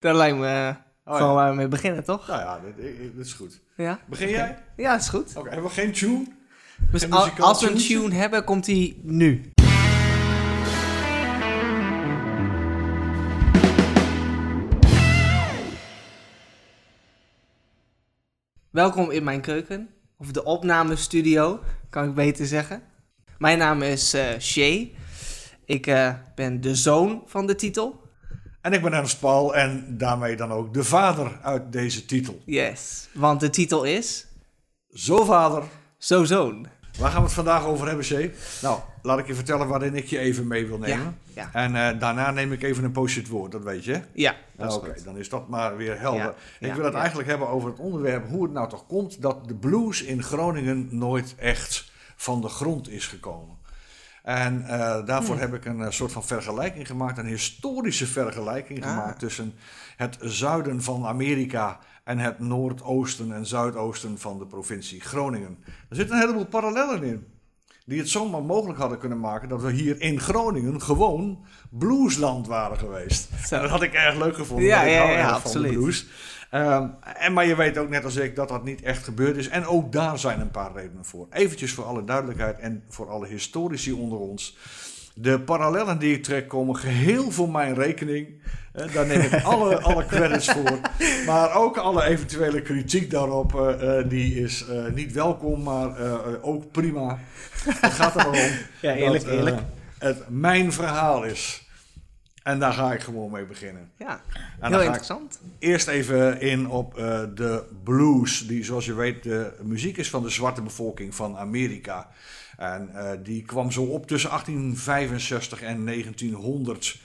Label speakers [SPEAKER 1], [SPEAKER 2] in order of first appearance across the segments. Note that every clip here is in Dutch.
[SPEAKER 1] Dat lijkt me
[SPEAKER 2] Oh,
[SPEAKER 1] gewoon
[SPEAKER 2] ja.
[SPEAKER 1] waar we mee beginnen, toch?
[SPEAKER 2] Nou ja, dat, dat is goed.
[SPEAKER 1] Ja?
[SPEAKER 2] Begin jij?
[SPEAKER 1] Ja, is goed.
[SPEAKER 2] Oké, hebben we geen tune?
[SPEAKER 1] Dus
[SPEAKER 2] Geen
[SPEAKER 1] al-
[SPEAKER 2] muzikaal
[SPEAKER 1] als we een tune hebben, komt die nu. Welkom in mijn keuken, of de opnamestudio, kan ik beter zeggen. Mijn naam is eh Shay. Ik eh, ben de zoon van de titel.
[SPEAKER 2] En ik ben Ernst Paul en daarmee dan ook de vader uit deze titel.
[SPEAKER 1] Yes, want de titel is
[SPEAKER 2] Zo vader,
[SPEAKER 1] Zo Zoon.
[SPEAKER 2] waar gaan we het vandaag over hebben, Shay? Nou, laat ik je vertellen waarin ik je even mee wil nemen.
[SPEAKER 1] Ja,
[SPEAKER 2] En eh, daarna neem ik even een post-it woord, dat weet je.
[SPEAKER 1] ja is
[SPEAKER 2] Oké, dan is dat maar weer helder.
[SPEAKER 1] Ja,
[SPEAKER 2] ik wil het eigenlijk hebben over het onderwerp hoe het nou toch komt dat de blues in Groningen nooit echt van de grond is gekomen. En eh, daarvoor
[SPEAKER 1] Hmm.
[SPEAKER 2] heb ik een eh, soort van vergelijking gemaakt, een historische vergelijking
[SPEAKER 1] Ah.
[SPEAKER 2] gemaakt tussen het zuiden van Amerika en het noordoosten en zuidoosten van de provincie Groningen. Er zitten een heleboel parallellen in. Die het zomaar mogelijk hadden kunnen maken dat we hier in Groningen gewoon bluesland waren geweest.
[SPEAKER 1] Zo.
[SPEAKER 2] Dat had ik erg leuk gevonden.
[SPEAKER 1] Ja,
[SPEAKER 2] ik
[SPEAKER 1] ja, ja, absoluut.
[SPEAKER 2] blues. Ehm, en, maar je weet ook net als ik dat dat niet echt gebeurd is. En ook daar zijn een paar redenen voor. Eventjes voor alle duidelijkheid en voor alle historici onder ons. De parallellen die ik trek komen geheel voor mijn rekening. Daar neem ik alle, alle credits voor. Maar ook alle eventuele kritiek daarop, eh, eh, die is eh, niet welkom, maar ook prima. Het gaat er maar om
[SPEAKER 1] Ja, eerlijk,
[SPEAKER 2] dat,
[SPEAKER 1] eerlijk.
[SPEAKER 2] het mijn verhaal is. En daar ga ik gewoon mee beginnen.
[SPEAKER 1] Ja,
[SPEAKER 2] En
[SPEAKER 1] heel
[SPEAKER 2] dan ga ik
[SPEAKER 1] interessant.
[SPEAKER 2] eerst even in op de blues, die zoals je weet de muziek is van de zwarte bevolking van Amerika. En die kwam zo op tussen 1865 en 1900.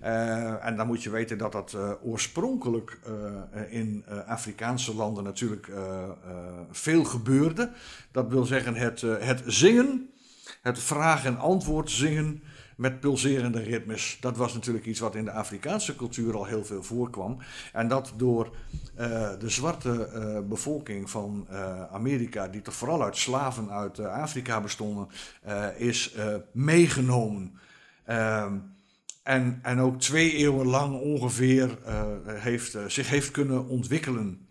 [SPEAKER 2] Eh, en dan moet je weten dat dat eh, oorspronkelijk eh, in Afrikaanse landen natuurlijk veel gebeurde. Dat wil zeggen het, het zingen, het vraag- en antwoord zingen met pulserende ritmes. Dat was natuurlijk iets wat in de Afrikaanse cultuur al heel veel voorkwam. En dat door de zwarte bevolking van Amerika, die toch vooral uit slaven uit Afrika bestonden, is meegenomen. En, en ook twee eeuwen lang ongeveer eh, heeft, eh, zich heeft kunnen ontwikkelen.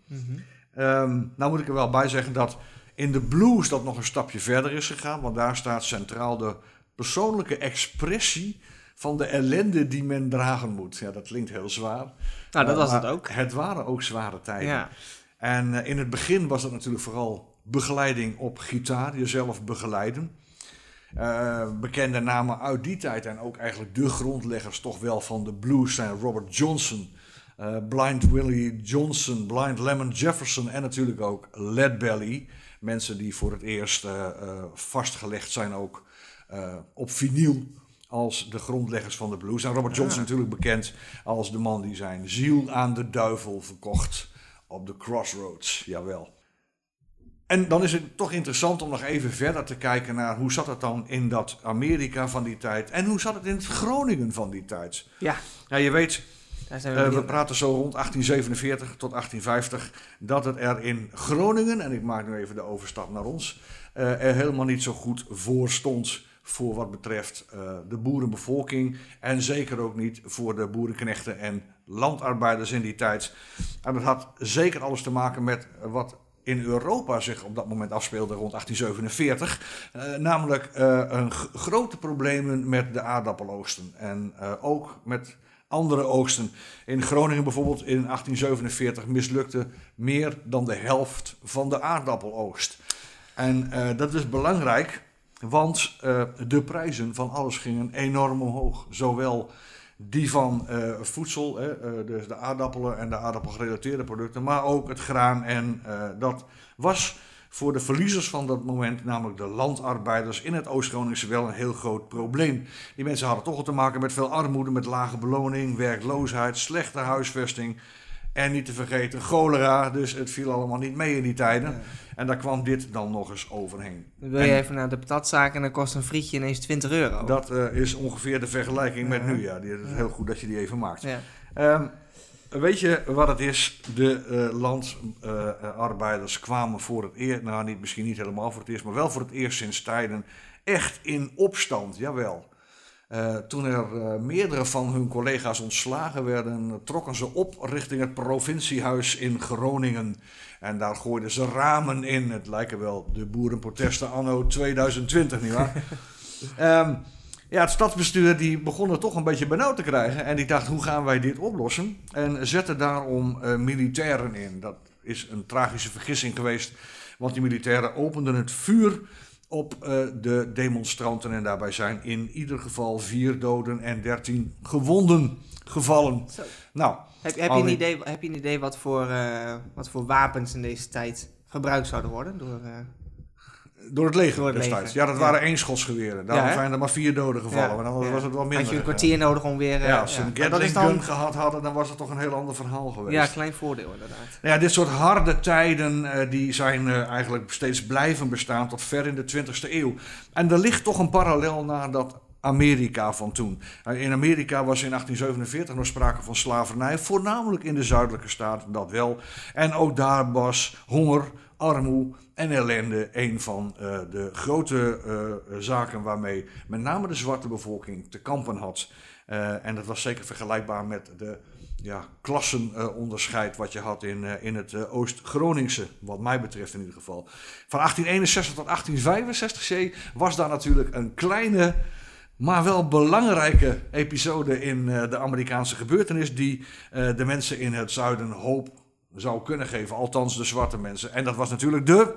[SPEAKER 2] Ehm, nou moet ik er wel bij zeggen dat in de blues dat nog een stapje verder is gegaan. Want daar staat centraal de persoonlijke expressie van de ellende die men dragen moet. Ja, dat klinkt heel zwaar.
[SPEAKER 1] Nou, dat
[SPEAKER 2] Eh,
[SPEAKER 1] was het ook.
[SPEAKER 2] Het waren ook zware tijden.
[SPEAKER 1] Ja.
[SPEAKER 2] En in het begin was het natuurlijk vooral begeleiding op gitaar, jezelf begeleiden. Eh, bekende namen uit die tijd en ook eigenlijk de grondleggers toch wel van de blues zijn Robert Johnson, eh, Blind Willie Johnson, Blind Lemon Jefferson en natuurlijk ook Led Belly. Mensen die voor het eerst eh, vastgelegd zijn ook op vinyl als de grondleggers van de blues. En Robert Johnson
[SPEAKER 1] Ah.
[SPEAKER 2] natuurlijk bekend als de man die zijn ziel aan de duivel verkocht op de crossroads, jawel. En dan is het toch interessant om nog even verder te kijken naar hoe zat het dan in dat Amerika van die tijd en hoe zat het in het Groningen van die tijd.
[SPEAKER 1] Ja,
[SPEAKER 2] Ja, je weet,
[SPEAKER 1] we
[SPEAKER 2] eh, we praten zo rond 1847 tot 1850 dat het er in Groningen, en ik maak nu even de overstap naar ons, eh, er helemaal niet zo goed voor stond voor wat betreft eh, de boerenbevolking en zeker ook niet voor de boerenknechten en landarbeiders in die tijd. En dat had zeker alles te maken met wat in Europa zich op dat moment afspeelde rond 1847. Eh, namelijk eh, een grote problemen met de aardappeloogsten. En eh, ook met andere oogsten. In Groningen bijvoorbeeld in 1847 mislukte meer dan de helft van de aardappeloogst. En dat is belangrijk, want de prijzen van alles gingen enorm omhoog. Zowel die van eh, voedsel, hè, dus de aardappelen en de aardappelgerelateerde producten, maar ook het graan. En eh, dat was voor de verliezers van dat moment, namelijk de landarbeiders in het Oost-Groningse, wel een heel groot probleem. Die mensen hadden toch al te maken met veel armoede, met lage beloning, werkloosheid, slechte huisvesting. En niet te vergeten cholera, dus het viel allemaal niet mee in die tijden. En daar kwam dit dan nog eens overheen.
[SPEAKER 1] Dan wil je
[SPEAKER 2] En-
[SPEAKER 1] even naar de patatzaak en dan kost een frietje ineens 20 euro.
[SPEAKER 2] Dat eh, is ongeveer de vergelijking met nu. Ja, die, het is heel goed dat je die even maakt. Ehm, weet je wat het is? De eh, landarbeiders kwamen voor het eerst, nou niet, misschien niet helemaal voor het eerst, maar wel voor het eerst sinds tijden echt in opstand, jawel. Uh, toen er uh, meerdere van hun collega's ontslagen werden, trokken ze op richting het provinciehuis in Groningen. En daar gooiden ze ramen in. Het lijken wel de boerenprotesten anno 2020, nietwaar? um, ja, het stadsbestuur die begon er toch een beetje benauwd te krijgen. En die dacht, hoe gaan wij dit oplossen? En zette daarom uh, militairen in. Dat is een tragische vergissing geweest. Want die militairen openden het vuur op uh, de demonstranten. En daarbij zijn in ieder geval vier doden en dertien gewonden gevallen. Zo.
[SPEAKER 1] Nou, heb, heb, je een idee, heb je een idee wat voor, uh, wat voor wapens in deze tijd gebruikt zouden worden door...
[SPEAKER 2] Door het leger Door destijds. Ja, dat waren eenschotsgeweren. Daarom ja, zijn er maar vier doden gevallen. Maar dan was het wel minder.
[SPEAKER 1] Had je een kwartier nodig om weer...
[SPEAKER 2] ja, als ze een Gatling gun gehad hadden, dan was het toch een heel ander verhaal geweest.
[SPEAKER 1] Ja, klein voordeel inderdaad.
[SPEAKER 2] Ja, dit soort harde tijden, uh, die zijn uh, eigenlijk steeds blijven bestaan tot ver in de 20e eeuw. En er ligt toch een parallel naar dat Amerika van toen. In Amerika was in 1847 nog sprake van slavernij, voornamelijk in de zuidelijke staten, dat wel. En ook daar was honger, armoede en ellende een van uh, de grote uh, zaken waarmee met name de zwarte bevolking te kampen had. Uh, en dat was zeker vergelijkbaar met de ja, klassenonderscheid wat je had in, in het Oost-Groningse, wat mij betreft in ieder geval. Van 1861 tot 1865 was daar natuurlijk een kleine, maar wel belangrijke episode in de Amerikaanse gebeurtenis die de mensen in het zuiden hoop zou kunnen geven, althans de zwarte mensen. En dat was natuurlijk de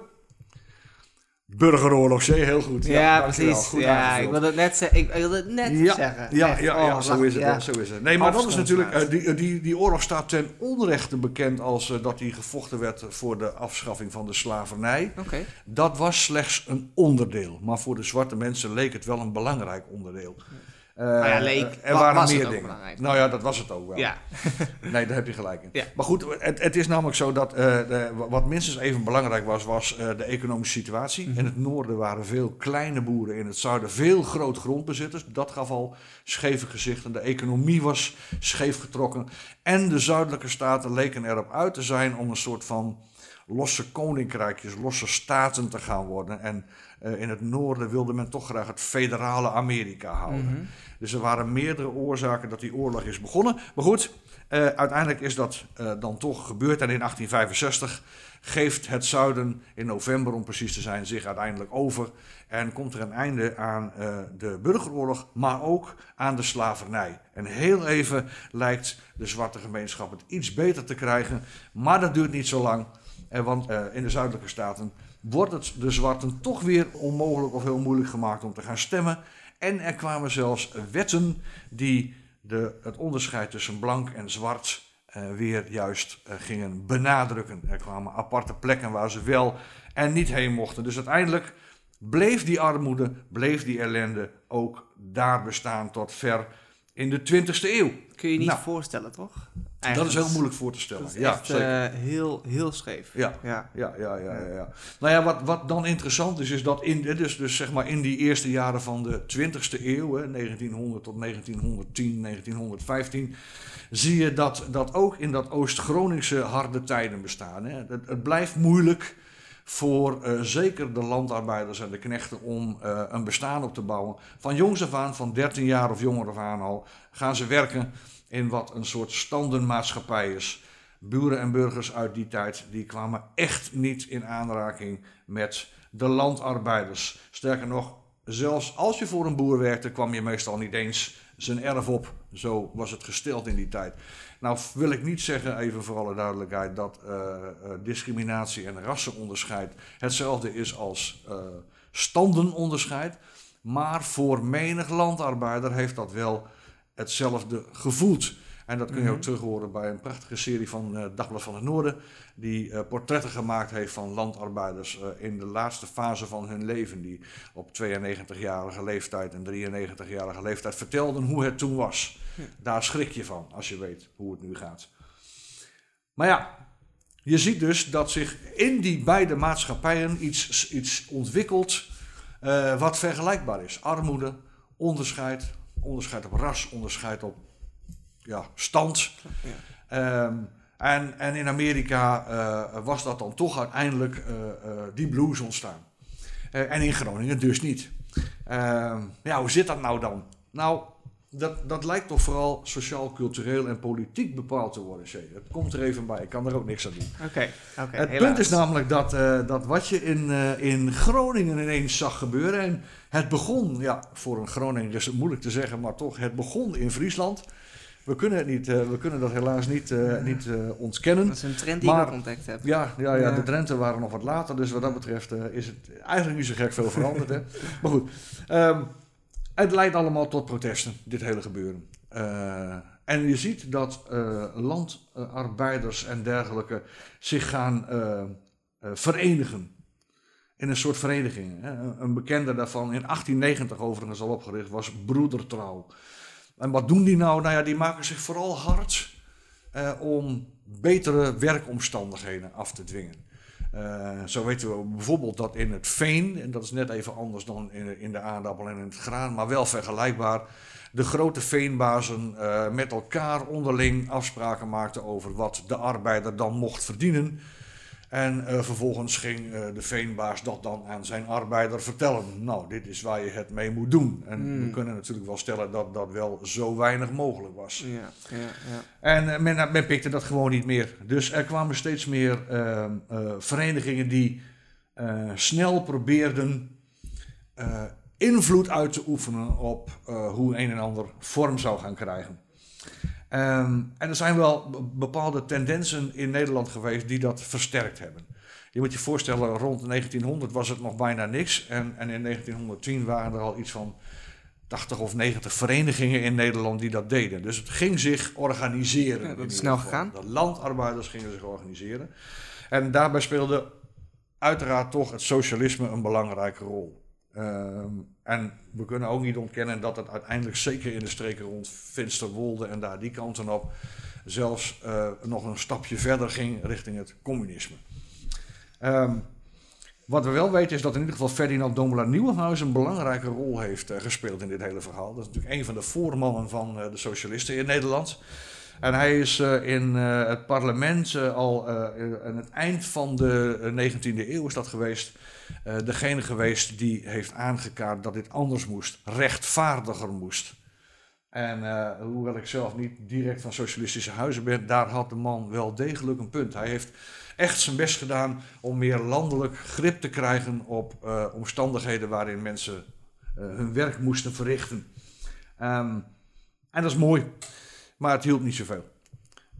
[SPEAKER 2] Burgeroorlog, zee, heel goed.
[SPEAKER 1] Ja, ja precies. Goed ja, ik wilde het net, ze ik wilde het net
[SPEAKER 2] ja,
[SPEAKER 1] zeggen.
[SPEAKER 2] Ja, ja, ja, oh, zo, is het, ja. zo is het. Nee, maar dat is natuurlijk, uh, die, die, die oorlog staat ten onrechte bekend als uh, dat die gevochten werd voor de afschaffing van de slavernij.
[SPEAKER 1] Okay.
[SPEAKER 2] Dat was slechts een onderdeel, maar voor de zwarte mensen leek het wel een belangrijk onderdeel.
[SPEAKER 1] Uh, nou ja, leek,
[SPEAKER 2] er waren meer dingen. Nou ja, dat was het ook wel.
[SPEAKER 1] Ja.
[SPEAKER 2] nee, daar heb je gelijk in. Ja. Maar goed, het, het, is namelijk zo dat uh, de, wat minstens even belangrijk was, was uh, de economische situatie. Mm -hmm. In het noorden waren veel kleine boeren, in het zuiden veel groot grondbezitters. Dat gaf al scheve gezichten. De economie was scheef getrokken. En de zuidelijke staten leken erop uit te zijn om een soort van losse koninkrijkjes, losse staten te gaan worden. En uh, in het noorden wilde men toch graag het federale Amerika houden. Mm -hmm. Dus er waren meerdere oorzaken dat die oorlog is begonnen. Maar goed, uh, uiteindelijk is dat uh, dan toch gebeurd. En in 1865 geeft het zuiden in november, om precies te zijn, zich uiteindelijk over. En komt er een einde aan de burgeroorlog, maar ook aan de slavernij. En heel even lijkt de zwarte gemeenschap het iets beter te krijgen. Maar dat duurt niet zo lang. Want in de zuidelijke staten wordt het de zwarten toch weer onmogelijk of heel moeilijk gemaakt om te gaan stemmen. En er kwamen zelfs wetten die de, het onderscheid tussen blank en zwart uh, weer juist uh, gingen benadrukken. Er kwamen aparte plekken waar ze wel en niet heen mochten. Dus uiteindelijk bleef die armoede, bleef die ellende ook daar bestaan tot ver in de 20e eeuw.
[SPEAKER 1] Kun je niet nou, voorstellen, toch?
[SPEAKER 2] Dat is heel moeilijk voor te stellen.
[SPEAKER 1] Ja, echt, uh, heel, heel scheef.
[SPEAKER 2] Ja, ja, ja, ja, ja. ja, ja. Nou ja, wat, wat dan interessant is, is dat in, dus, dus zeg maar in die eerste jaren van de 20e eeuw, hè, 1900 tot 1910, 1915, zie je dat, dat ook in dat Oost-Groningse harde tijden bestaan. Hè. Het, het blijft moeilijk voor uh, zeker de landarbeiders en de knechten om uh, een bestaan op te bouwen. Van jongs af aan, van 13 jaar of jonger af aan al, gaan ze werken in wat een soort standenmaatschappij is. Buren en burgers uit die tijd die kwamen echt niet in aanraking met de landarbeiders. Sterker nog, zelfs als je voor een boer werkte, kwam je meestal niet eens zijn erf op. Zo was het gesteld in die tijd. Nou wil ik niet zeggen, even voor alle duidelijkheid, dat uh, uh, discriminatie en rassenonderscheid hetzelfde is als uh, standenonderscheid. Maar voor menig landarbeider heeft dat wel hetzelfde gevoeld. En dat kun je ook mhm. terug horen bij een prachtige serie van uh, Dagblad van het Noorden, die uh, portretten gemaakt heeft van landarbeiders uh, in de laatste fase van hun leven, die op 92-jarige leeftijd en 93-jarige leeftijd vertelden hoe het toen was. Daar schrik je van als je weet hoe het nu gaat. Maar ja, je ziet dus dat zich in die beide maatschappijen iets, iets ontwikkelt wat vergelijkbaar is. Armoede, onderscheid, onderscheid op ras, onderscheid op ja, stand. Ja. Um, en, en in Amerika uh, was dat dan toch uiteindelijk uh, uh, die blues ontstaan. en in Groningen dus niet. Ehm, ja, hoe zit dat nou dan? Nou, dat, dat lijkt toch vooral sociaal, cultureel en politiek bepaald te worden, Shay. Het komt er even bij, ik kan er ook niks aan doen.
[SPEAKER 1] Oké, oké.
[SPEAKER 2] het
[SPEAKER 1] helaas.
[SPEAKER 2] punt is namelijk dat, eh, dat wat je in, eh, in Groningen ineens zag gebeuren... en het begon, ja, voor een Groninger is het moeilijk te zeggen... maar toch, het begon in Friesland. We kunnen, het niet, eh, we kunnen dat helaas niet, eh, niet ontkennen.
[SPEAKER 1] Dat is een trend die
[SPEAKER 2] Maar-
[SPEAKER 1] ik ook ontdekt heb.
[SPEAKER 2] Ja, ja, ja,
[SPEAKER 1] Ja.
[SPEAKER 2] de Drenthe waren nog wat later, dus wat dat betreft is het eigenlijk niet zo gek veel veranderd. Hè? Maar goed, ehm, het leidt allemaal tot protesten, dit hele gebeuren. Eh, en je ziet dat eh, landarbeiders en dergelijke zich gaan eh, verenigen. In een soort vereniging. Hè? Een- bekende daarvan, in 1890 overigens al opgericht, was Broedertrouw. En wat doen die nou? Nou ja, die maken zich vooral hard om betere werkomstandigheden af te dwingen. Eh, zo weten we bijvoorbeeld dat in het veen, en dat is net even anders dan in, in de aardappel en in het graan, maar wel vergelijkbaar, de grote veenbazen eh, met elkaar onderling afspraken maakten over wat de arbeider dan mocht verdienen. En eh, vervolgens ging eh, de veenbaas dat dan aan zijn arbeider vertellen. Nou, dit is waar je het mee moet doen. En
[SPEAKER 1] Hmm.
[SPEAKER 2] we kunnen natuurlijk wel stellen dat dat wel zo weinig mogelijk was.
[SPEAKER 1] Ja, ja, ja.
[SPEAKER 2] En eh, men, men pikte dat gewoon niet meer. Dus er kwamen steeds meer eh, eh, verenigingen die snel probeerden invloed uit te oefenen op hoe een en ander vorm zou gaan krijgen. Ehm, en er zijn wel be- bepaalde tendensen in Nederland geweest die dat versterkt hebben. Je moet je voorstellen, rond 1900 was het nog bijna niks. En, en in 1910 waren er al iets van 80 of 90 verenigingen in Nederland die dat deden. Dus het ging zich organiseren.
[SPEAKER 1] Ja, dat is snel gegaan.
[SPEAKER 2] De landarbeiders gingen zich organiseren. En daarbij speelde uiteraard toch het socialisme een belangrijke rol. Ehm, en we kunnen ook niet ontkennen dat het uiteindelijk, zeker in de streken rond Finsterwolde en daar die kanten op, zelfs eh, nog een stapje verder ging richting het communisme. Ehm, wat we wel weten is dat in ieder geval Ferdinand Domela Nieuwenhuis een belangrijke rol heeft eh, gespeeld in dit hele verhaal. Dat is natuurlijk een van de voormannen van eh, de socialisten in Nederland. En hij is in het parlement al aan het eind van de eh, 19e eeuw is dat geweest. Eh, degene geweest die heeft aangekaart dat dit anders moest, rechtvaardiger moest. En eh, hoewel ik zelf niet direct van socialistische huizen ben, daar had de man wel degelijk een punt. Hij heeft echt zijn best gedaan om meer landelijk grip te krijgen op eh, omstandigheden waarin mensen hun werk moesten verrichten. Ehm, en dat is mooi, maar het hielp niet zoveel.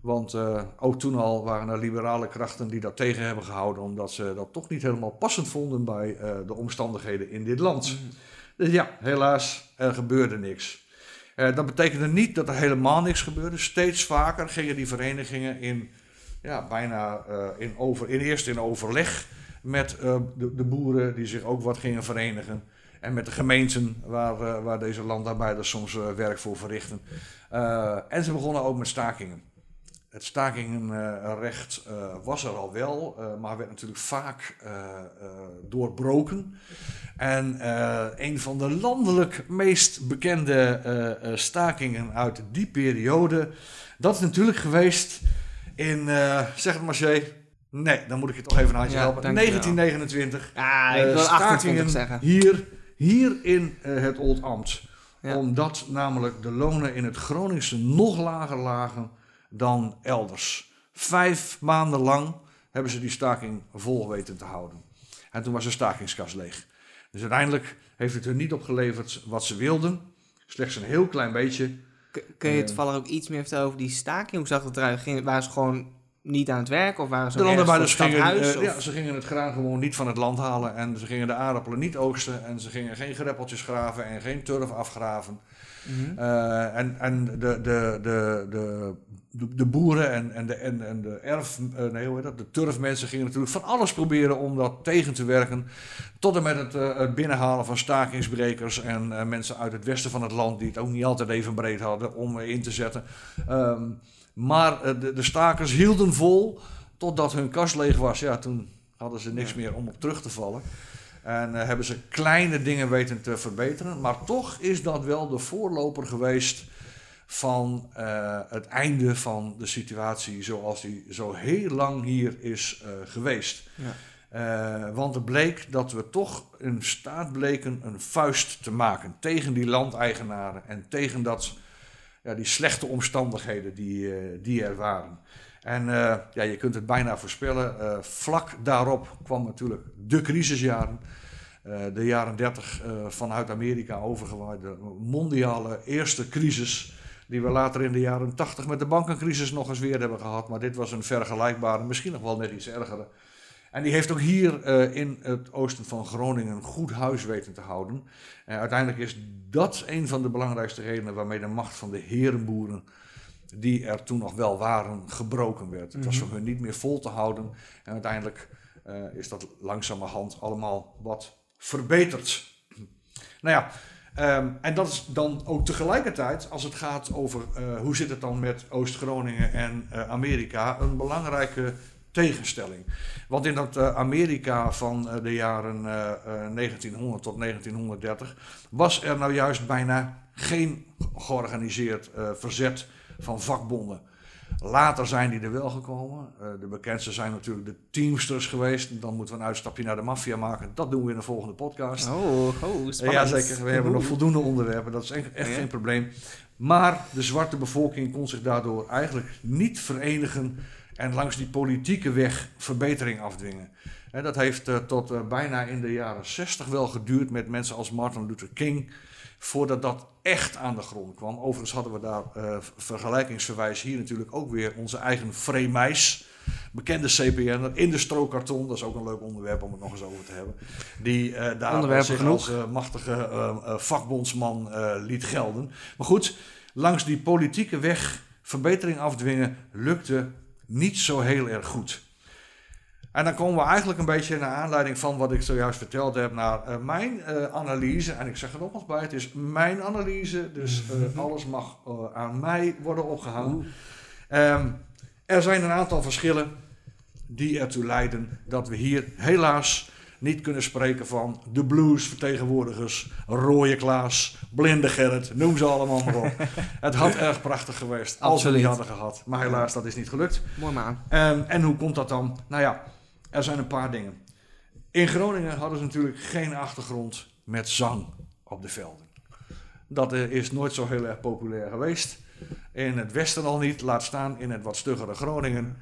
[SPEAKER 2] Want eh, ook toen al waren er liberale krachten die dat tegen hebben gehouden, omdat ze dat toch niet helemaal passend vonden bij eh, de omstandigheden in dit land. Dus ja, helaas, er gebeurde niks. Eh, dat betekende niet dat er helemaal niks gebeurde. Steeds vaker gingen die verenigingen in, ja, bijna in, over, in eerst in overleg met de, de boeren die zich ook wat gingen verenigen. En met de gemeenten waar, waar deze landarbeiders soms werk voor verrichten. En ze begonnen ook met stakingen. Het stakingenrecht eh, was er al wel, eh, maar werd natuurlijk vaak eh, doorbroken. En een van de landelijk meest bekende stakingen uit die periode, dat is natuurlijk geweest in, zeg het maar Jay, nee, dan moet ik je toch even een handje
[SPEAKER 1] Ja,
[SPEAKER 2] helpen,
[SPEAKER 1] dankjewel.
[SPEAKER 2] 1929.
[SPEAKER 1] Ah, ik wil 28
[SPEAKER 2] stakingen
[SPEAKER 1] zeggen.
[SPEAKER 2] Hier, hier in het Old Ambt.
[SPEAKER 1] Ja.
[SPEAKER 2] Omdat namelijk de lonen in het Groningse nog lager lagen dan elders. Vijf maanden lang hebben ze die staking vol weten te houden. En toen was de stakingskas leeg. Dus uiteindelijk heeft het hun niet opgeleverd wat ze wilden. Slechts een heel klein beetje.
[SPEAKER 1] K- kun je
[SPEAKER 2] Eh.
[SPEAKER 1] toevallig ook iets meer vertellen over die staking? Hoe zag het eruit? Ging, waren ze gewoon niet aan het werk? Of waren ze
[SPEAKER 2] De
[SPEAKER 1] het
[SPEAKER 2] gingen,
[SPEAKER 1] stadhuis,
[SPEAKER 2] eh, ja, ze gingen het graan gewoon niet van het land halen. En ze gingen de aardappelen niet oogsten. En ze gingen geen greppeltjes graven en geen turf afgraven.
[SPEAKER 1] Mhm.
[SPEAKER 2] Eh, en en de, de, de, de, de, de boeren en, en, de, en, en de erf, eh, nee, hoe heet dat? De turfmensen gingen natuurlijk van alles proberen om dat tegen te werken. Tot en met het, eh, het binnenhalen van stakingsbrekers en eh, mensen uit het westen van het land die het ook niet altijd even breed hadden om in te zetten. Ehm, maar de, de stakers hielden vol totdat hun kas leeg was. Ja, toen hadden ze niks meer om op terug te vallen. En hebben ze kleine dingen weten te verbeteren. Maar toch is dat wel de voorloper geweest van eh, het einde van de situatie zoals die zo heel lang hier is eh, geweest.
[SPEAKER 1] Ja.
[SPEAKER 2] Eh, want het bleek dat we toch in staat bleken een vuist te maken tegen die landeigenaren en tegen dat, ja, die slechte omstandigheden die, die er waren. En ja, je kunt het bijna voorspellen. vlak daarop kwam natuurlijk de crisisjaren. de jaren 30 vanuit Amerika overgewaaid. De mondiale eerste crisis. Die we later in de jaren 80 met de bankencrisis nog eens weer hebben gehad. Maar dit was een vergelijkbare, misschien nog wel net iets ergere. En die heeft ook hier uh, in het oosten van Groningen goed huis weten te houden. Uh, uiteindelijk is dat een van de belangrijkste redenen waarmee de macht van de herenboeren, die er toen nog wel waren, gebroken werd. Het was mhm. voor hun niet meer vol te houden. En uiteindelijk uh, is dat langzamerhand allemaal wat verbeterd. Nou ja, um, en dat is dan ook tegelijkertijd, als het gaat over hoe zit het dan met Oost-Groningen en Amerika, een belangrijke tegenstelling. Want in dat uh, Amerika van de jaren uh, eh, 1900 tot 1930 was er nou juist bijna geen georganiseerd verzet van vakbonden. Later zijn die er wel gekomen. de bekendste zijn natuurlijk de Teamsters geweest. Dan moeten we een uitstapje naar de maffia maken. Dat doen we in de volgende podcast.
[SPEAKER 1] Oh, oh spannend.
[SPEAKER 2] ja, zeker. We hebben nog voldoende onderwerpen. Dat is echt, echt geen probleem. Maar de zwarte bevolking kon zich daardoor eigenlijk niet verenigen en langs die politieke weg verbetering afdwingen. dat heeft uh, tot uh, bijna in de jaren 60 wel geduurd met mensen als Martin Luther King. Voordat dat echt aan de grond kwam. Overigens hadden we daar uh, vergelijkingsverwijs hier natuurlijk ook weer onze eigen Vreemijs. Bekende CPN in de strookkarton. Dat is ook een leuk onderwerp om het nog eens over te hebben. Die daar zich als machtige vakbondsman liet gelden. Maar goed, langs die politieke weg verbetering afdwingen lukte niet zo heel erg goed. En dan komen we eigenlijk een beetje naar aanleiding van wat ik zojuist verteld heb naar uh, mijn uh, analyse. En ik zeg er nog eens bij, het is mijn analyse, dus uh, alles mag aan mij worden opgehangen. Um, er zijn een aantal verschillen die ertoe leiden dat we hier helaas niet kunnen spreken van de blues-vertegenwoordigers, Rooie Klaas, Blinde Gerrit, noem ze allemaal maar op. het had erg prachtig geweest als we die hadden gehad. Maar helaas, dat is niet gelukt.
[SPEAKER 1] Mooi man.
[SPEAKER 2] En, en hoe komt dat dan? Nou ja, er zijn een paar dingen. In Groningen hadden ze natuurlijk geen achtergrond met zang op de velden. Dat is nooit zo heel erg populair geweest. In het westen al niet, laat staan in het wat stuggere Groningen.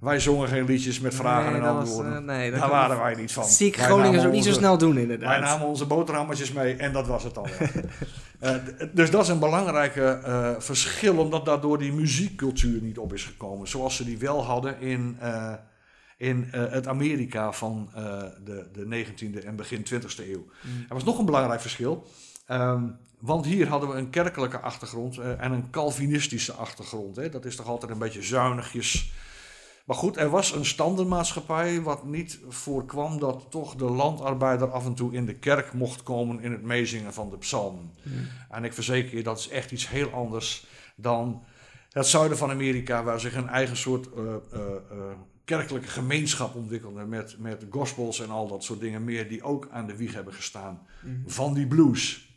[SPEAKER 2] Wij zongen geen liedjes met vragen en antwoorden. Was, uh, nee, Daar waren wij niet van.
[SPEAKER 1] Zie ik Groningen ook niet zo snel doen inderdaad.
[SPEAKER 2] Wij namen onze boterhammetjes mee en dat was het al. uh, dus dat is een belangrijk uh, verschil, omdat daardoor die muziekcultuur niet op is gekomen. Zoals ze die wel hadden in, in het Amerika van de, de 19e en begin 20e eeuw. Mm. Er was nog een belangrijk verschil. Um, want hier hadden we een kerkelijke achtergrond en een Calvinistische achtergrond. Hè. Dat is toch altijd een beetje zuinigjes maar goed, er was een standenmaatschappij wat niet voorkwam dat toch de landarbeider af en toe in de kerk mocht komen in het meezingen van de psalmen. Hmm. En ik verzeker je, dat is echt iets heel anders dan het zuiden van Amerika, waar zich een eigen soort uh, uh, uh, kerkelijke gemeenschap ontwikkelde met, met gospels en al dat soort dingen meer, die ook aan de wieg hebben gestaan hmm. van die blues.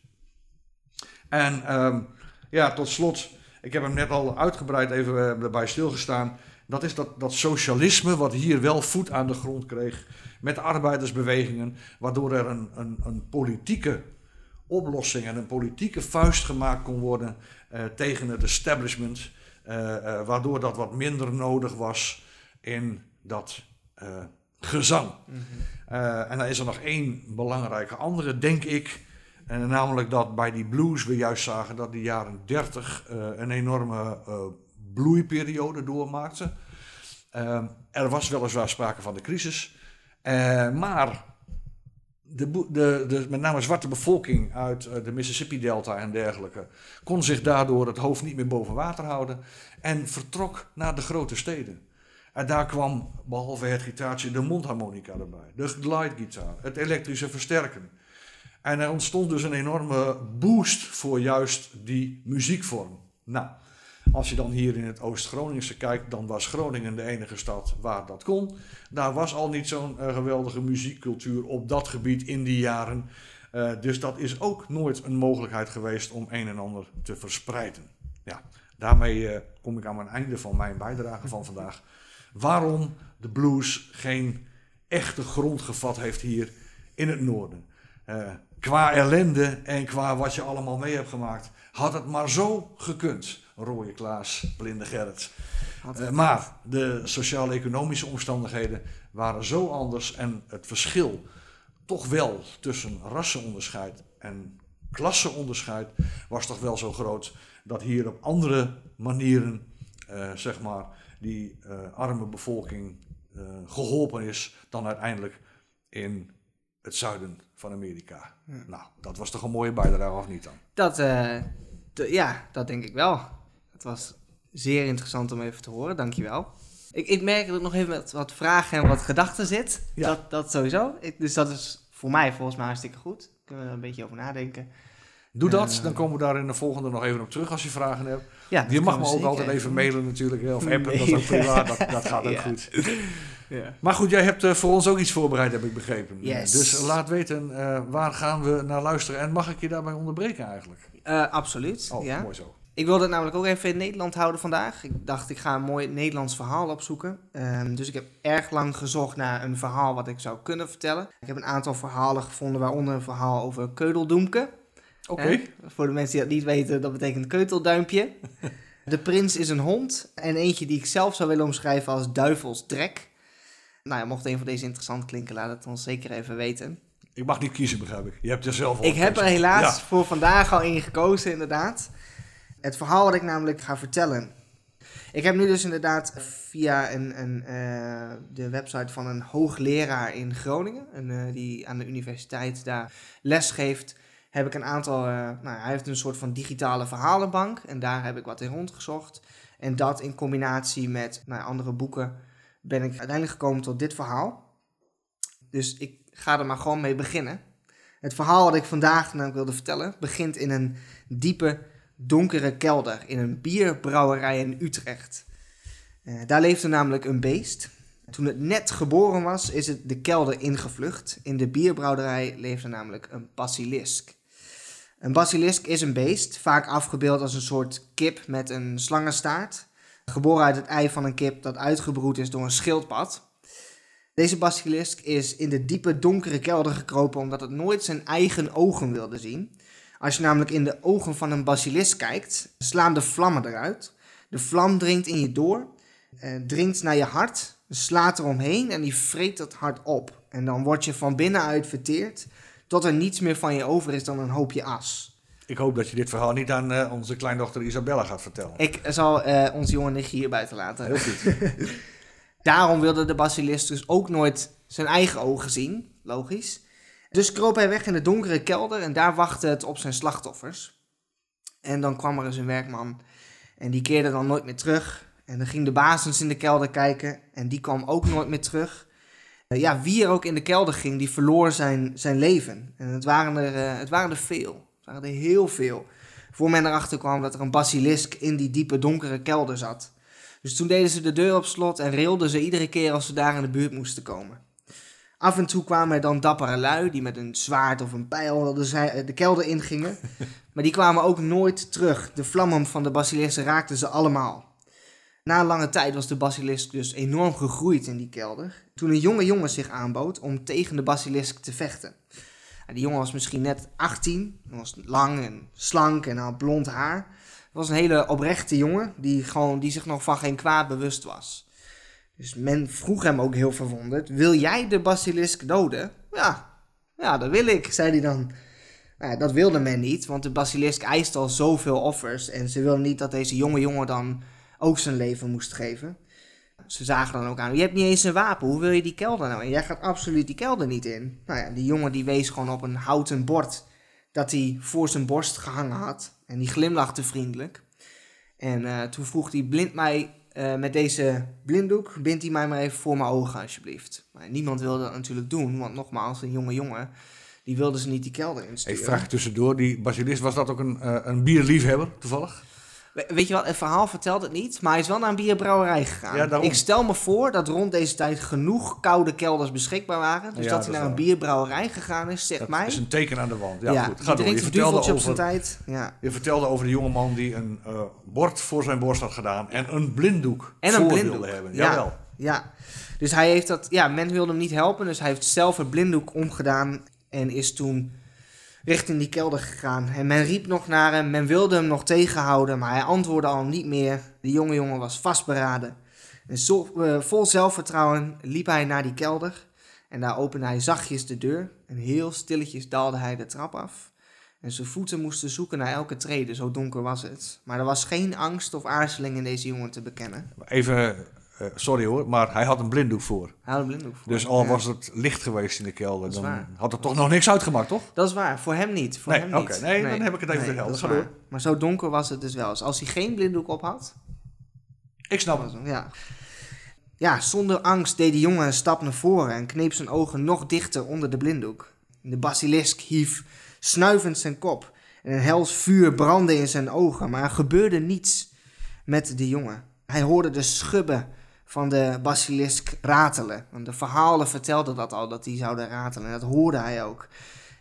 [SPEAKER 2] En um, ja, tot slot, ik heb hem net al uitgebreid even erbij stilgestaan. Dat is dat, dat socialisme wat hier wel voet aan de grond kreeg met arbeidersbewegingen, waardoor er een, een, een politieke oplossing en een politieke vuist gemaakt kon worden uh, tegen het establishment, uh, uh, waardoor dat wat minder nodig was in dat gezang. Mm -hmm. en dan is er nog één belangrijke andere, denk ik. En namelijk dat bij die blues we juist zagen dat die jaren 30 een enorme bloeiperiode doormaakte. Er was weliswaar sprake van de crisis, maar de, de, de, met name zwarte bevolking uit de Mississippi-delta en dergelijke kon zich daardoor het hoofd niet meer boven water houden en vertrok naar de grote steden. En daar kwam, behalve het gitaartje, de mondharmonica erbij, de glidegitaar, het elektrische versterken. En er ontstond dus een enorme boost voor juist die muziekvorm. Nou, als je dan hier in het Oost-Groningse kijkt, dan was Groningen de enige stad waar dat kon. Daar was al niet zo'n uh, geweldige muziekcultuur op dat gebied in die jaren. Uh, dus dat is ook nooit een mogelijkheid geweest om een en ander te verspreiden. Ja, daarmee uh, kom ik aan mijn einde van mijn bijdrage van vandaag. Waarom de blues geen echte grond gevat heeft hier in het noorden. Eh, qua ellende en qua wat je allemaal mee hebt gemaakt, had het maar zo gekund. Rode Klaas, Blinde Gerrit. Eh, maar de sociaal-economische omstandigheden waren zo anders en het verschil toch wel tussen rassenonderscheid en klasseonderscheid was toch wel zo groot dat hier op andere manieren, eh, zeg maar, die eh, arme bevolking eh, geholpen is dan uiteindelijk in het zuiden van Amerika. Nou, dat was toch een mooie bijdrage, of niet dan?
[SPEAKER 1] Dat, eh, ja, dat denk ik wel. Het was zeer interessant om even te horen, dankjewel. Ik, ik merk dat ik nog even met wat vragen en wat gedachten zit.
[SPEAKER 2] Ja.
[SPEAKER 1] Dat, dat sowieso. Ik, dus dat is voor mij volgens mij hartstikke goed. Kunnen we er een beetje over nadenken.
[SPEAKER 2] Doe dat,
[SPEAKER 1] Eh.
[SPEAKER 2] dan komen we daar in de volgende nog even op terug als je vragen hebt.
[SPEAKER 1] Ja,
[SPEAKER 2] Je mag me ook
[SPEAKER 1] zeker
[SPEAKER 2] altijd even mailen natuurlijk, of appen, dat is ook privaat, dat, dat gaat ook goed.
[SPEAKER 1] Ja.
[SPEAKER 2] Maar goed, jij hebt eh, voor ons ook iets voorbereid, heb ik begrepen.
[SPEAKER 1] Yes.
[SPEAKER 2] Dus laat weten, eh, waar gaan we naar luisteren? En mag ik je daarbij onderbreken eigenlijk?
[SPEAKER 1] Absoluut,
[SPEAKER 2] Oh,
[SPEAKER 1] ja.
[SPEAKER 2] mooi zo.
[SPEAKER 1] Ik wilde het namelijk ook even in Nederland houden vandaag. Ik dacht, ik ga een mooi Nederlands verhaal opzoeken. Ehm, dus ik heb erg lang gezocht naar een verhaal wat ik zou kunnen vertellen. Ik heb een aantal verhalen gevonden, waaronder een verhaal over Keudeldoemke.
[SPEAKER 2] Oké?
[SPEAKER 1] Voor de mensen die dat niet weten, dat betekent keutelduimpje. De prins is een hond. En eentje die ik zelf zou willen omschrijven als duivelsdrek. Nou ja, mocht een van deze interessant klinken, laat het ons zeker even weten.
[SPEAKER 2] ik mag niet kiezen, begrijp ik. Je hebt er zelf al
[SPEAKER 1] Ik heb er helaas
[SPEAKER 2] Ja.
[SPEAKER 1] voor vandaag al in gekozen, inderdaad. Het verhaal wat ik namelijk ga vertellen. Ik heb nu dus inderdaad via een, een, eh, de website van een hoogleraar in Groningen, een, eh, die aan de universiteit daar les geeft, heb ik een aantal, eh, nou, hij heeft een soort van digitale verhalenbank en daar heb ik wat in rondgezocht. En dat in combinatie met nou, andere boeken ben ik uiteindelijk gekomen tot dit verhaal. Dus ik ga er maar gewoon mee beginnen. Het verhaal wat ik vandaag namelijk wilde vertellen begint in een diepe, donkere kelder in een bierbrouwerij in Utrecht. Eh, daar leefde namelijk een beest. Toen het net geboren was, is het de kelder ingevlucht. In de bierbrouwerij leefde namelijk een basilisk. Een basilisk is een beest, vaak afgebeeld als een soort kip met een slangenstaart. Geboren uit het ei van een kip dat uitgebroed is door een schildpad. Deze basilisk is in de diepe donkere kelder gekropen omdat het nooit zijn eigen ogen wilde zien. Als je namelijk in de ogen van een basilisk kijkt, slaan de vlammen eruit. De vlam dringt in je door, eh, dringt naar je hart, slaat eromheen en die vreet dat hart op. En dan word je van binnenuit verteerd tot er niets meer van je over is dan een hoopje as.
[SPEAKER 2] Ik hoop dat je dit verhaal niet aan eh, onze kleindochter Isabella gaat vertellen.
[SPEAKER 1] Ik zal eh ons jonge nichtje hier buiten laten.
[SPEAKER 2] Heel goed.
[SPEAKER 1] Daarom wilde de basilisk dus ook nooit zijn eigen ogen zien, logisch. Dus kroop hij weg in de donkere kelder en daar wachtte het op zijn slachtoffers. En dan kwam er eens een werkman en die keerde dan nooit meer terug. En dan ging de baas eens in de kelder kijken en die kwam ook nooit meer terug. Eh, ja, wie er ook in de kelder ging, die verloor zijn, zijn leven. En het waren, er, eh, het waren er veel. Het waren er heel veel. Voor men erachter kwam dat er een basilisk in die diepe donkere kelder zat. Dus toen deden ze de deur op slot en rilden ze iedere keer als ze daar in de buurt moesten komen. Af en toe kwamen er dan dappere lui die met een zwaard of een pijl de, zij- de kelder ingingen. maar die kwamen ook nooit terug. De vlammen van de basilisk raakten ze allemaal. Na lange tijd was de basilisk dus enorm gegroeid in die kelder. Toen een jonge jongen zich aanbood om tegen de basilisk te vechten. En die jongen was misschien net 18, hij was lang en slank en had blond haar. Het was een hele oprechte jongen die, gewoon, die zich nog van geen kwaad bewust was. Dus men vroeg hem ook heel verwonderd: Wil jij de basilisk doden? Ja, ja, dat wil ik, zei hij dan. Nou, dat wilde men niet, want de basilisk eiste al zoveel offers. En ze wilden niet dat deze jonge jongen dan ook zijn leven moest geven. Ze zagen dan ook aan: Je hebt niet eens een wapen, hoe wil je die kelder nou in? Jij gaat absoluut die kelder niet in. Nou ja, die jongen die wees gewoon op een houten bord dat hij voor zijn borst gehangen had. En die glimlachte vriendelijk. En eh, toen vroeg hij blind mij eh, met deze blinddoek, bind hij mij maar even voor mijn ogen alsjeblieft. Maar niemand wilde dat natuurlijk doen, want nogmaals, een jonge jongen, die wilde ze niet die kelder insturen.
[SPEAKER 2] Even vraag tussendoor, die basilist, was dat ook een, eh, een bierliefhebber toevallig?
[SPEAKER 1] We- Weet je wat, het verhaal vertelt het niet, maar hij is wel naar een bierbrouwerij gegaan.
[SPEAKER 2] Ja,
[SPEAKER 1] ik stel me voor dat rond deze tijd genoeg koude kelders beschikbaar waren. Dus
[SPEAKER 2] Ja,
[SPEAKER 1] dat
[SPEAKER 2] dat
[SPEAKER 1] hij naar een bierbrouwerij gegaan is, zegt
[SPEAKER 2] Dat
[SPEAKER 1] mij.
[SPEAKER 2] is een teken aan de wand. Ja, goed. Ga door. Je vertelde,
[SPEAKER 1] duveltje op zijn
[SPEAKER 2] over,
[SPEAKER 1] tijd. Ja.
[SPEAKER 2] je vertelde over de jongeman die een eh, bord voor zijn borst had gedaan en een blinddoek
[SPEAKER 1] En een blinddoek.
[SPEAKER 2] wilde hebben.
[SPEAKER 1] Ja.
[SPEAKER 2] Jawel.
[SPEAKER 1] Ja, dus hij heeft dat, ja, men wilde hem niet helpen, dus hij heeft zelf het blinddoek omgedaan en is toen richting die kelder gegaan. En men riep nog naar hem, men wilde hem nog tegenhouden, maar hij antwoordde al niet meer. De jonge jongen was vastberaden. En zo, eh, vol zelfvertrouwen liep hij naar die kelder en daar opende hij zachtjes de deur en heel stilletjes daalde hij de trap af. En zijn voeten moesten zoeken naar elke trede, zo donker was het. Maar er was geen angst of aarzeling in deze jongen te bekennen.
[SPEAKER 2] Even, eh, sorry hoor, maar hij had een blinddoek voor.
[SPEAKER 1] Hij had een blinddoek voor.
[SPEAKER 2] Dus al
[SPEAKER 1] Ja.
[SPEAKER 2] was het licht geweest in de kelder, dan
[SPEAKER 1] waar.
[SPEAKER 2] had het toch nog niks uitgemaakt, toch?
[SPEAKER 1] Dat is waar, voor hem niet. Voor
[SPEAKER 2] Nee,
[SPEAKER 1] hem
[SPEAKER 2] oké.
[SPEAKER 1] niet.
[SPEAKER 2] Nee, dan heb ik het even helder.
[SPEAKER 1] waar.
[SPEAKER 2] door.
[SPEAKER 1] Maar zo donker was het dus wel. Dus als hij geen blinddoek op had,
[SPEAKER 2] Ik snap het,
[SPEAKER 1] ja. Ja, zonder angst deed de jongen een stap naar voren en kneep zijn ogen nog dichter onder de blinddoek. De basilisk hief snuivend zijn kop en een hels vuur brandde in zijn ogen, maar er gebeurde niets met de jongen. Hij hoorde de schubben van de basilisk ratelen. Want de verhalen vertelden dat al, dat die zouden ratelen. En dat hoorde hij ook.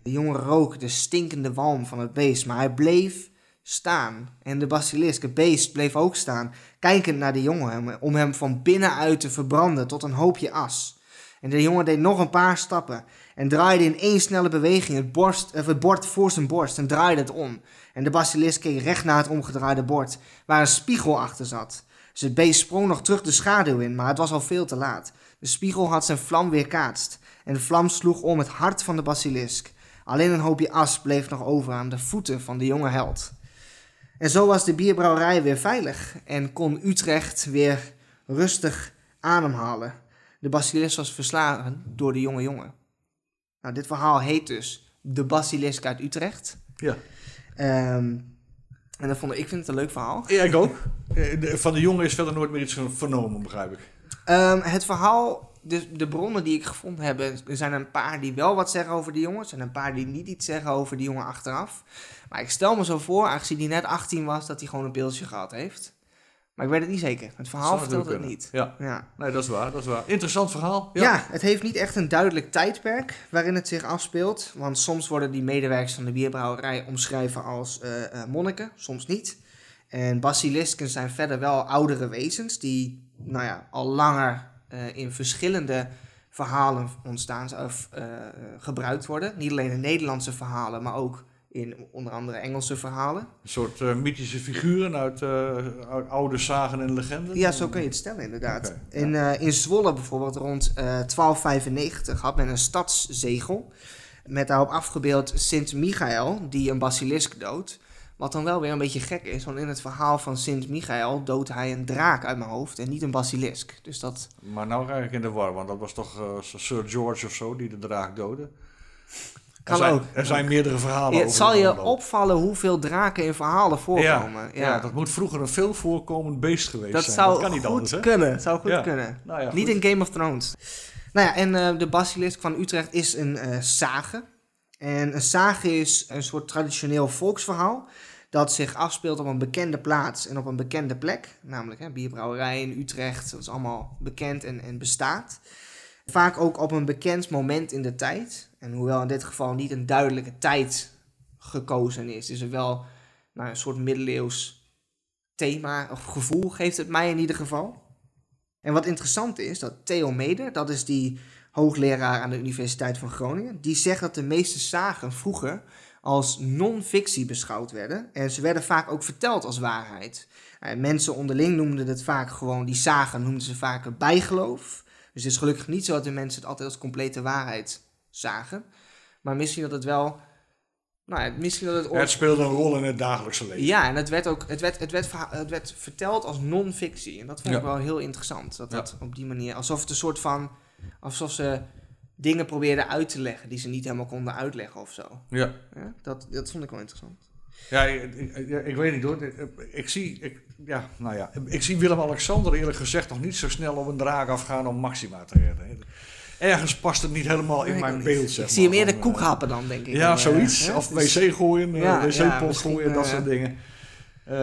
[SPEAKER 1] De jongen rook de stinkende walm van het beest, maar hij bleef staan. En de basilisk, het beest, bleef ook staan, kijkend naar de jongen, om hem van binnenuit te verbranden tot een hoopje as. En de jongen deed nog een paar stappen en draaide in één snelle beweging het, borst, of het bord voor zijn borst en draaide het om. En de basilisk keek recht naar het omgedraaide bord, waar een spiegel achter zat. Het beest sprong nog terug de schaduw in, maar het was al veel te laat. De spiegel had zijn vlam weerkaatst en de vlam sloeg om het hart van de basilisk. Alleen een hoopje as bleef nog over aan de voeten van de jonge held. En zo was de bierbrouwerij weer veilig en kon Utrecht weer rustig ademhalen. De basilisk was verslagen door de jonge jongen. Nou, dit verhaal heet dus De Basilisk uit Utrecht.
[SPEAKER 2] Ja.
[SPEAKER 1] Ehm, en dat vond ik, ik vind het een leuk verhaal.
[SPEAKER 2] Ja, ik ook. Eh, Van de jongen is verder nooit meer iets vernomen, begrijp ik.
[SPEAKER 1] Ehm, het verhaal, de, de bronnen die ik gevonden heb, er zijn een paar die wel wat zeggen over die jongen. Er zijn een paar die niet iets zeggen over die jongen achteraf. Maar ik stel me zo voor, aangezien hij net 18 was, dat hij gewoon een pilsje gehad heeft. Maar ik weet het niet zeker. Het verhaal vertelt het niet.
[SPEAKER 2] Ja,
[SPEAKER 1] Ja.
[SPEAKER 2] nee, dat is waar, dat is waar. Interessant verhaal.
[SPEAKER 1] Ja. het heeft niet echt een duidelijk tijdperk waarin het zich afspeelt. Want soms worden die medewerkers van de bierbrouwerij omschreven als eh, monniken, soms niet. En basilisken zijn verder wel oudere wezens die nou ja, al langer eh, in verschillende verhalen ontstaan of gebruikt worden. Niet alleen in Nederlandse verhalen, maar ook in onder andere Engelse verhalen.
[SPEAKER 2] Een soort eh, mythische figuren uit, eh, uit oude zagen en legenden.
[SPEAKER 1] Ja, zo kun je het stellen inderdaad.
[SPEAKER 2] Ja.
[SPEAKER 1] in, eh, in Zwolle bijvoorbeeld rond eh 1295 had men een stadszegel met daarop afgebeeld Sint Michael die een basilisk doodt. Wat dan wel weer een beetje gek is, want in het verhaal van Sint Michael doodt hij een draak uit mijn hoofd en niet een basilisk. Dus dat,
[SPEAKER 2] Maar nou raak ik in de war, want dat was toch Sir George of zo die de draak doodde.
[SPEAKER 1] Kan
[SPEAKER 2] er zijn,
[SPEAKER 1] ook.
[SPEAKER 2] Er zijn meerdere verhalen
[SPEAKER 1] Ja, het
[SPEAKER 2] over
[SPEAKER 1] zal je opvallen hoeveel draken in verhalen voorkomen.
[SPEAKER 2] Ja, ja. dat moet vroeger een veel voorkomend beest geweest
[SPEAKER 1] Dat
[SPEAKER 2] zijn.
[SPEAKER 1] zou
[SPEAKER 2] dat kan niet
[SPEAKER 1] goed
[SPEAKER 2] anders, hè?
[SPEAKER 1] kunnen. Zou goed kunnen.
[SPEAKER 2] Nou ja,
[SPEAKER 1] Niet in Game of Thrones. Nou ja, en eh, de basilisk van Utrecht is een eh sage. En een sage is een soort traditioneel volksverhaal dat zich afspeelt op een bekende plaats en op een bekende plek. Namelijk hè, bierbrouwerij in Utrecht, dat is allemaal bekend en, en bestaat. Vaak ook op een bekend moment in de tijd. En hoewel in dit geval niet een duidelijke tijd gekozen is, is er wel nou, een soort middeleeuws thema of gevoel, geeft het mij in ieder geval. En wat interessant is, dat Theo Meder, dat is die hoogleraar aan de Universiteit van Groningen, die zegt dat de meeste zagen vroeger als non-fictie beschouwd werden. En ze werden vaak ook verteld als waarheid. Eh, mensen onderling noemden het vaak gewoon, die zagen noemden ze vaak bijgeloof. Dus het is gelukkig niet zo dat de mensen het altijd als complete waarheid zagen. Maar misschien dat het wel, nou ja, misschien dat het...
[SPEAKER 2] Het speelde een rol in het dagelijkse leven.
[SPEAKER 1] Ja, en het werd ook het werd, het werd, verha- het werd verteld als non-fictie. En dat vond ik wel heel interessant. Dat
[SPEAKER 2] Ja.
[SPEAKER 1] dat op die manier, alsof het een soort van, alsof ze dingen probeerden uit te leggen die ze niet helemaal konden uitleggen of zo.
[SPEAKER 2] Ja.
[SPEAKER 1] Ja, dat, dat vond ik wel interessant.
[SPEAKER 2] Ja, ik, ik, ik- ik weet niet hoor. Ik, ik zie, ik, ja, nou ja, ik zie Willem-Alexander eerlijk gezegd nog niet zo snel op een draak afgaan om Maxima te redden. Ergens past het niet helemaal in mijn beeld. Zeg
[SPEAKER 1] ik zie hem eerder koek
[SPEAKER 2] eh,
[SPEAKER 1] happen dan, denk ik.
[SPEAKER 2] Ja,
[SPEAKER 1] En,
[SPEAKER 2] zoiets.
[SPEAKER 1] eh,
[SPEAKER 2] of
[SPEAKER 1] dus-
[SPEAKER 2] wc gooien, eh, wc-pot gooien, dat
[SPEAKER 1] eh,
[SPEAKER 2] soort dingen. Eh,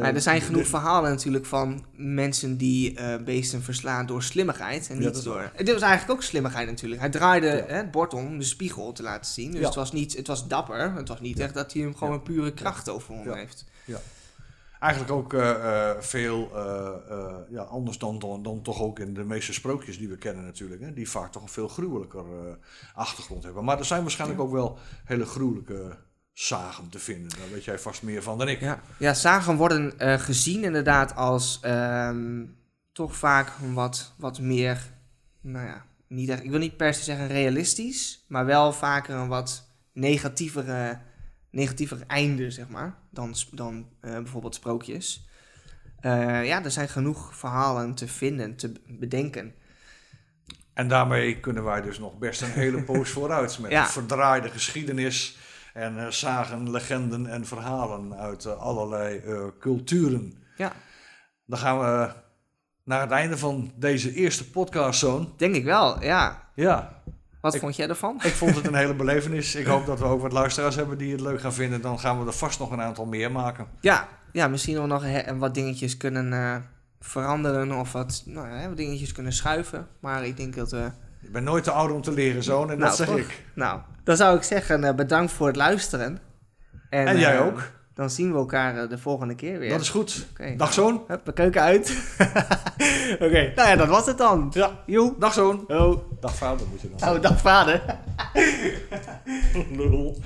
[SPEAKER 1] Maar er zijn genoeg
[SPEAKER 2] de-
[SPEAKER 1] verhalen natuurlijk van mensen die eh, beesten verslaan door slimmigheid. En
[SPEAKER 2] Ja,
[SPEAKER 1] niet door. dit was eigenlijk ook slimmigheid natuurlijk. Hij draaide
[SPEAKER 2] Ja.
[SPEAKER 1] hè, het bord om de spiegel te laten zien. Dus
[SPEAKER 2] Ja.
[SPEAKER 1] het was niet, het was dapper. Het was niet echt dat hij hem gewoon een pure kracht overwonnen
[SPEAKER 2] Ja. Eigenlijk ook eh, eh, veel eh, ja, anders dan, dan, dan toch ook in de meeste sprookjes die we kennen natuurlijk. Hè, die vaak toch een veel gruwelijker achtergrond hebben. Maar er zijn waarschijnlijk ook wel hele gruwelijke zagen te vinden. Daar weet jij vast meer van dan ik.
[SPEAKER 1] Ja, ja zagen worden gezien inderdaad als ehm, toch vaak een wat, wat meer, nou ja, niet echt, ik wil niet per se zeggen realistisch, maar wel vaker een wat negatievere, negatiever einde, zeg maar, dan, dan eh, bijvoorbeeld sprookjes. Eh, ja, er zijn genoeg verhalen te vinden, te bedenken.
[SPEAKER 2] En daarmee kunnen wij dus nog best een hele poos vooruit met
[SPEAKER 1] Ja.
[SPEAKER 2] verdraaide geschiedenis en eh zagen, legenden en verhalen uit allerlei culturen.
[SPEAKER 1] Ja,
[SPEAKER 2] Dan gaan we naar het einde van deze eerste podcast, Zoon.
[SPEAKER 1] denk ik wel, ja.
[SPEAKER 2] Ja,
[SPEAKER 1] Wat
[SPEAKER 2] Ik-
[SPEAKER 1] vond jij ervan?
[SPEAKER 2] ik vond het een hele belevenis. Ik hoop dat we ook wat luisteraars hebben die het leuk gaan vinden. Dan gaan we er vast nog een aantal meer maken.
[SPEAKER 1] Ja, ja misschien nog wat dingetjes kunnen eh, veranderen of wat, nou ja, wat dingetjes kunnen schuiven. Maar ik denk dat we...
[SPEAKER 2] Ik ben nooit te oud om te leren, Zoon. En
[SPEAKER 1] Nou,
[SPEAKER 2] dat zeg
[SPEAKER 1] toch?
[SPEAKER 2] ik.
[SPEAKER 1] Nou, dan zou ik zeggen eh, bedankt voor het luisteren.
[SPEAKER 2] En jij
[SPEAKER 1] eh,
[SPEAKER 2] ook.
[SPEAKER 1] Dan zien we elkaar eh, de volgende keer weer.
[SPEAKER 2] Dat is goed.
[SPEAKER 1] Oké.
[SPEAKER 2] Dag, Zoon.
[SPEAKER 1] Hup, de keuken uit. Oké, nou ja, dat was het dan.
[SPEAKER 2] Ja.
[SPEAKER 1] Joe.
[SPEAKER 2] Dag, Zoon.
[SPEAKER 1] Oh,
[SPEAKER 2] Dag, vader moet je dan
[SPEAKER 1] oh dag vader.
[SPEAKER 2] Lul.